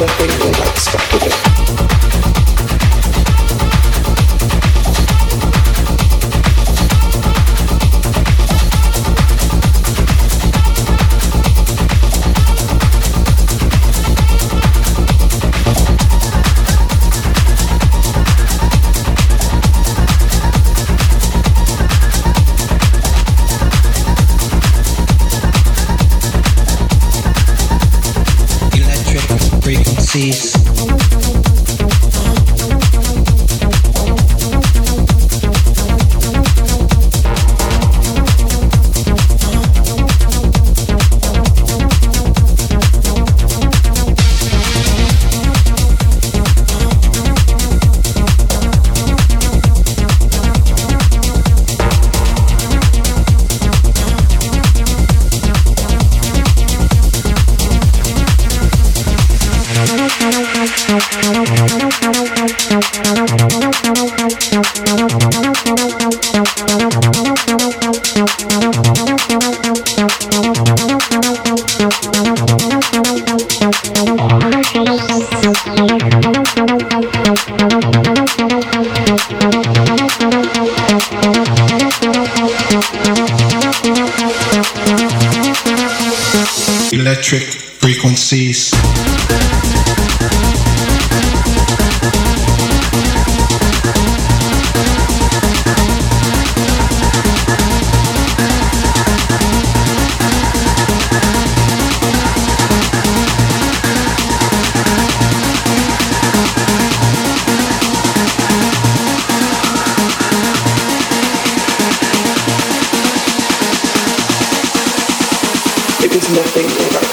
nothing like stuck with it. Nothing